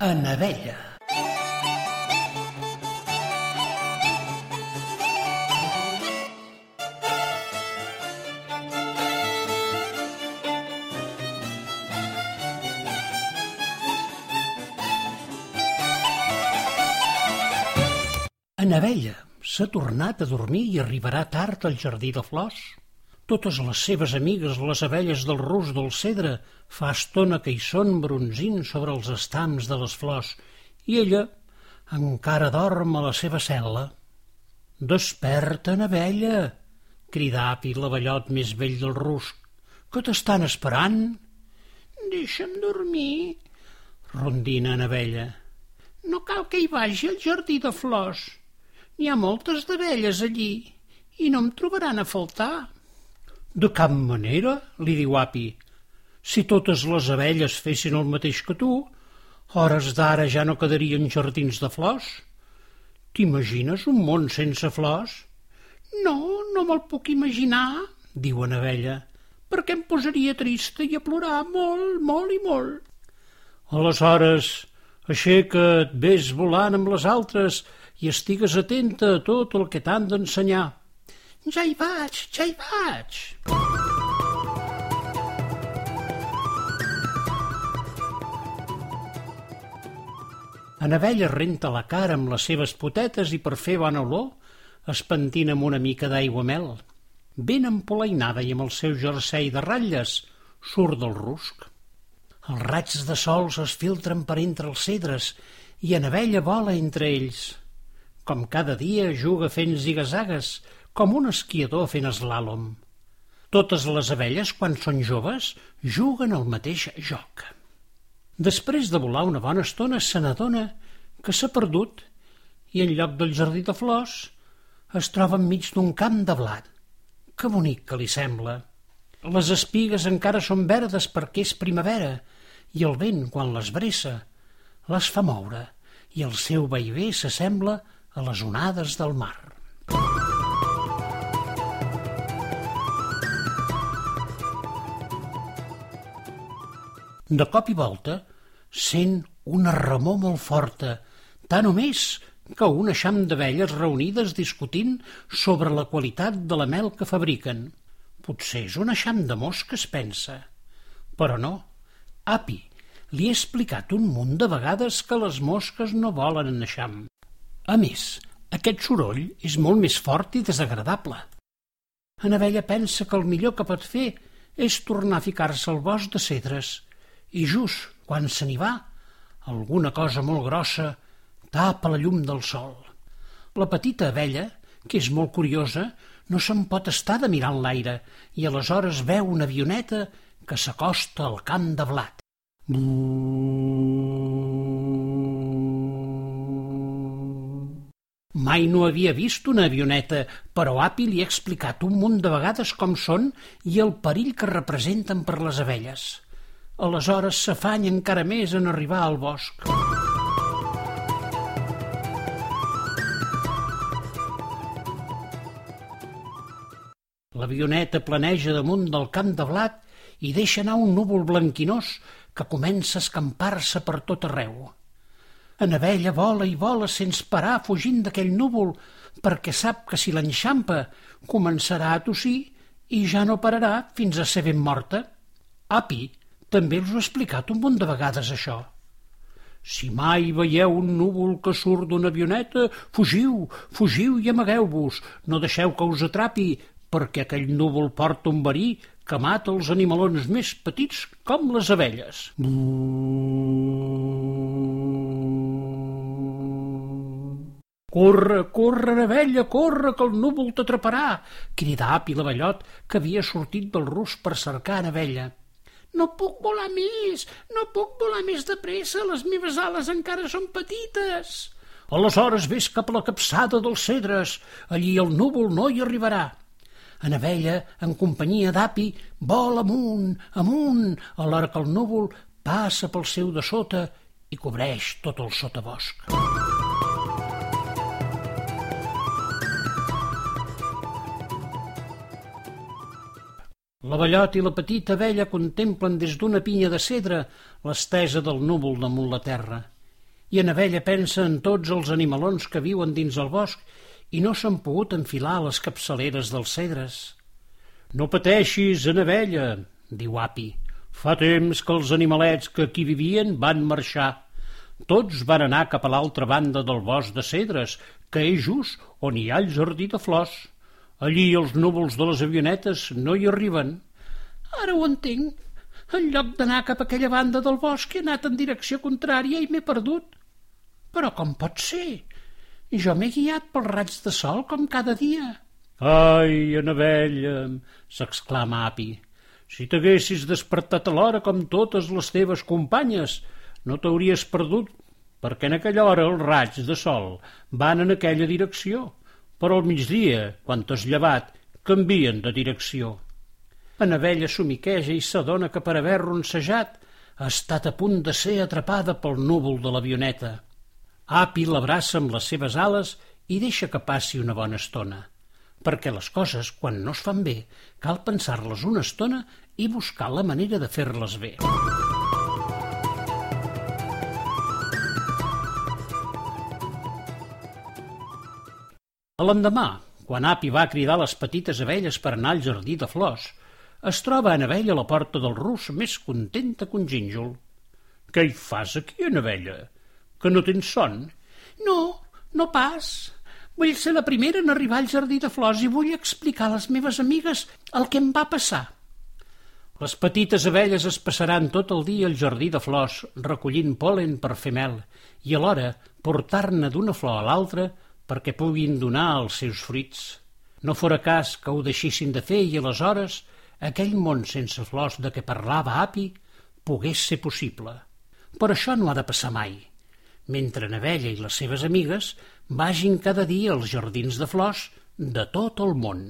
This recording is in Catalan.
En abella. En abella s'ha tornat a dormir i arribarà tard al jardí de flors. Totes les seves amigues, les abelles del rus del cedre, fa estona que hi són bronzint sobre els estams de les flors, i ella encara dorm a la seva cel·la. Desperta, abella! cridà Api, l'avellot més vell del rusc. Que t'estan esperant? Deixa'm dormir, rondina abella. No cal que hi vagi al jardí de flors. N'hi ha moltes d'abelles allí i no em trobaran a faltar. De cap manera, li diu Api. Si totes les abelles fessin el mateix que tu, hores d'ara ja no quedarien jardins de flors. T'imagines un món sense flors? No, no me'l puc imaginar, diu una abella, perquè em posaria trista i a plorar molt, molt i molt. Aleshores, aixeca't, ves volant amb les altres i estigues atenta a tot el que t'han d'ensenyar. Ja hi vaig, ja hi vaig. Anabella renta la cara amb les seves potetes i per fer bona olor es pentina amb una mica d'aigua mel. Ben empolainada i amb el seu jersei de ratlles surt del rusc. Els raigs de sol es filtren per entre els cedres i Anabella vola entre ells. Com cada dia juga fent zigazagues, com un esquiador fent eslàlom. Totes les abelles, quan són joves, juguen al mateix joc. Després de volar una bona estona se n'adona que s'ha perdut i en lloc del jardí de flors es troba enmig d'un camp de blat. Que bonic que li sembla. Les espigues encara són verdes perquè és primavera i el vent, quan les bressa, les fa moure i el seu vaivé s'assembla a les onades del mar. De cop i volta sent una remor molt forta, tant o més que un eixam d'abelles reunides discutint sobre la qualitat de la mel que fabriquen. Potser és un eixam de mosques, pensa. Però no. Api, li he explicat un munt de vegades que les mosques no volen en eixam. A més, aquest soroll és molt més fort i desagradable. Anabella pensa que el millor que pot fer és tornar a ficar-se al bosc de cedres i just quan se n'hi va, alguna cosa molt grossa tapa la llum del sol. La petita abella, que és molt curiosa, no se'n pot estar de mirar l'aire i aleshores veu una avioneta que s'acosta al camp de blat. Mai no havia vist una avioneta, però Api li ha explicat un munt de vegades com són i el perill que representen per les abelles. Aleshores s'afanya encara més en arribar al bosc. L'avioneta planeja damunt del camp de blat i deixa anar un núvol blanquinós que comença a escampar-se per tot arreu. Anabella vola i vola sense parar fugint d'aquell núvol perquè sap que si l'enxampa començarà a tossir i ja no pararà fins a ser ben morta. Api, també us ho he explicat un munt de vegades, això. Si mai veieu un núvol que surt d'una avioneta, fugiu, fugiu i amagueu-vos. No deixeu que us atrapi, perquè aquell núvol porta un verí que mata els animalons més petits com les abelles. Corre, corre, abella, corre, que el núvol t'atraparà! Cridà Api l'avellot, que havia sortit del rus per cercar abella. No puc volar més, no puc volar més de pressa, les meves ales encara són petites. Aleshores ves cap a la capçada dels cedres, allí el núvol no hi arribarà. Anabella, en companyia d'api, vol amunt, amunt, alhora que el núvol passa pel seu de sota i cobreix tot el sotabosc. L'avellot i la petita abella contemplen des d'una pinya de cedre l'estesa del núvol damunt la terra i en Abella pensa en tots els animalons que viuen dins el bosc i no s'han pogut enfilar a les capçaleres dels cedres. No pateixis, Anabella, diu Api. Fa temps que els animalets que aquí vivien van marxar. Tots van anar cap a l'altra banda del bosc de cedres, que és just on hi ha el jardí de flors. Allí els núvols de les avionetes no hi arriben. Ara ho entenc. En lloc d'anar cap a aquella banda del bosc he anat en direcció contrària i m'he perdut. Però com pot ser? Jo m'he guiat pels raigs de sol com cada dia. Ai, Anabella, s'exclama Api, si t'haguessis despertat a l'hora com totes les teves companyes, no t'hauries perdut, perquè en aquella hora els raigs de sol van en aquella direcció, però al migdia, quan t'has llevat, canvien de direcció. Anabella somiqueja i s'adona que per haver ronsejat ha estat a punt de ser atrapada pel núvol de l'avioneta. Api l'abraça amb les seves ales i deixa que passi una bona estona. Perquè les coses, quan no es fan bé, cal pensar-les una estona i buscar la manera de fer-les bé. L'endemà, quan Api va cridar les petites abelles per anar al jardí de flors, es troba Anabella a la porta del rus més contenta que un gínjol. Què hi fas aquí, Anabella? Que no tens son? No, no pas. Vull ser la primera en arribar al jardí de flors i vull explicar a les meves amigues el que em va passar. Les petites abelles es passaran tot el dia al jardí de flors recollint polen per fer mel i alhora portar-ne d'una flor a l'altra perquè puguin donar els seus fruits. No fora cas que ho deixessin de fer i aleshores aquell món sense flors de què parlava Api pogués ser possible. Però això no ha de passar mai. Mentre Navella i les seves amigues vagin cada dia als jardins de flors de tot el món.